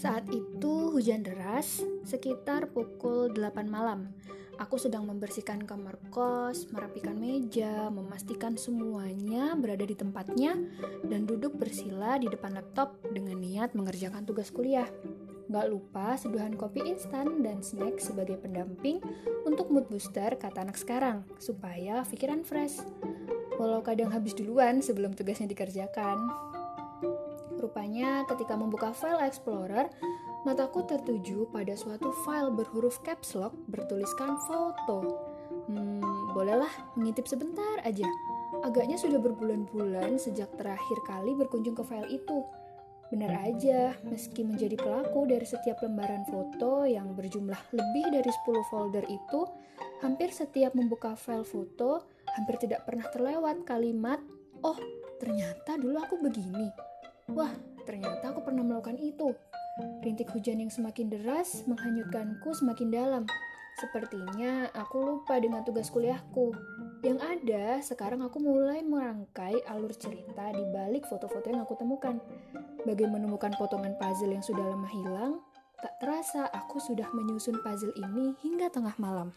Saat itu hujan deras, sekitar pukul 8 malam. Aku sedang membersihkan kamar kos, merapikan meja, memastikan semuanya berada di tempatnya, dan duduk bersila di depan laptop dengan niat mengerjakan tugas kuliah. Gak lupa seduhan kopi instan dan snack sebagai pendamping untuk mood booster kata anak sekarang, supaya pikiran fresh. Walau kadang habis duluan sebelum tugasnya dikerjakan. Rupanya ketika membuka file Explorer, mataku tertuju pada suatu file berhuruf caps lock bertuliskan foto. Hmm, bolehlah mengintip sebentar aja. Agaknya sudah berbulan-bulan sejak terakhir kali berkunjung ke file itu. Benar aja, meski menjadi pelaku dari setiap lembaran foto yang berjumlah lebih dari 10 folder itu, hampir setiap membuka file foto, hampir tidak pernah terlewat kalimat, "Oh, ternyata dulu aku begini." Wah, ternyata aku pernah melakukan itu. Rintik hujan yang semakin deras menghanyutkanku semakin dalam. Sepertinya aku lupa dengan tugas kuliahku. Yang ada, sekarang aku mulai merangkai alur cerita di balik foto-foto yang aku temukan. Bagi menemukan potongan puzzle yang sudah lama hilang, tak terasa aku sudah menyusun puzzle ini hingga tengah malam.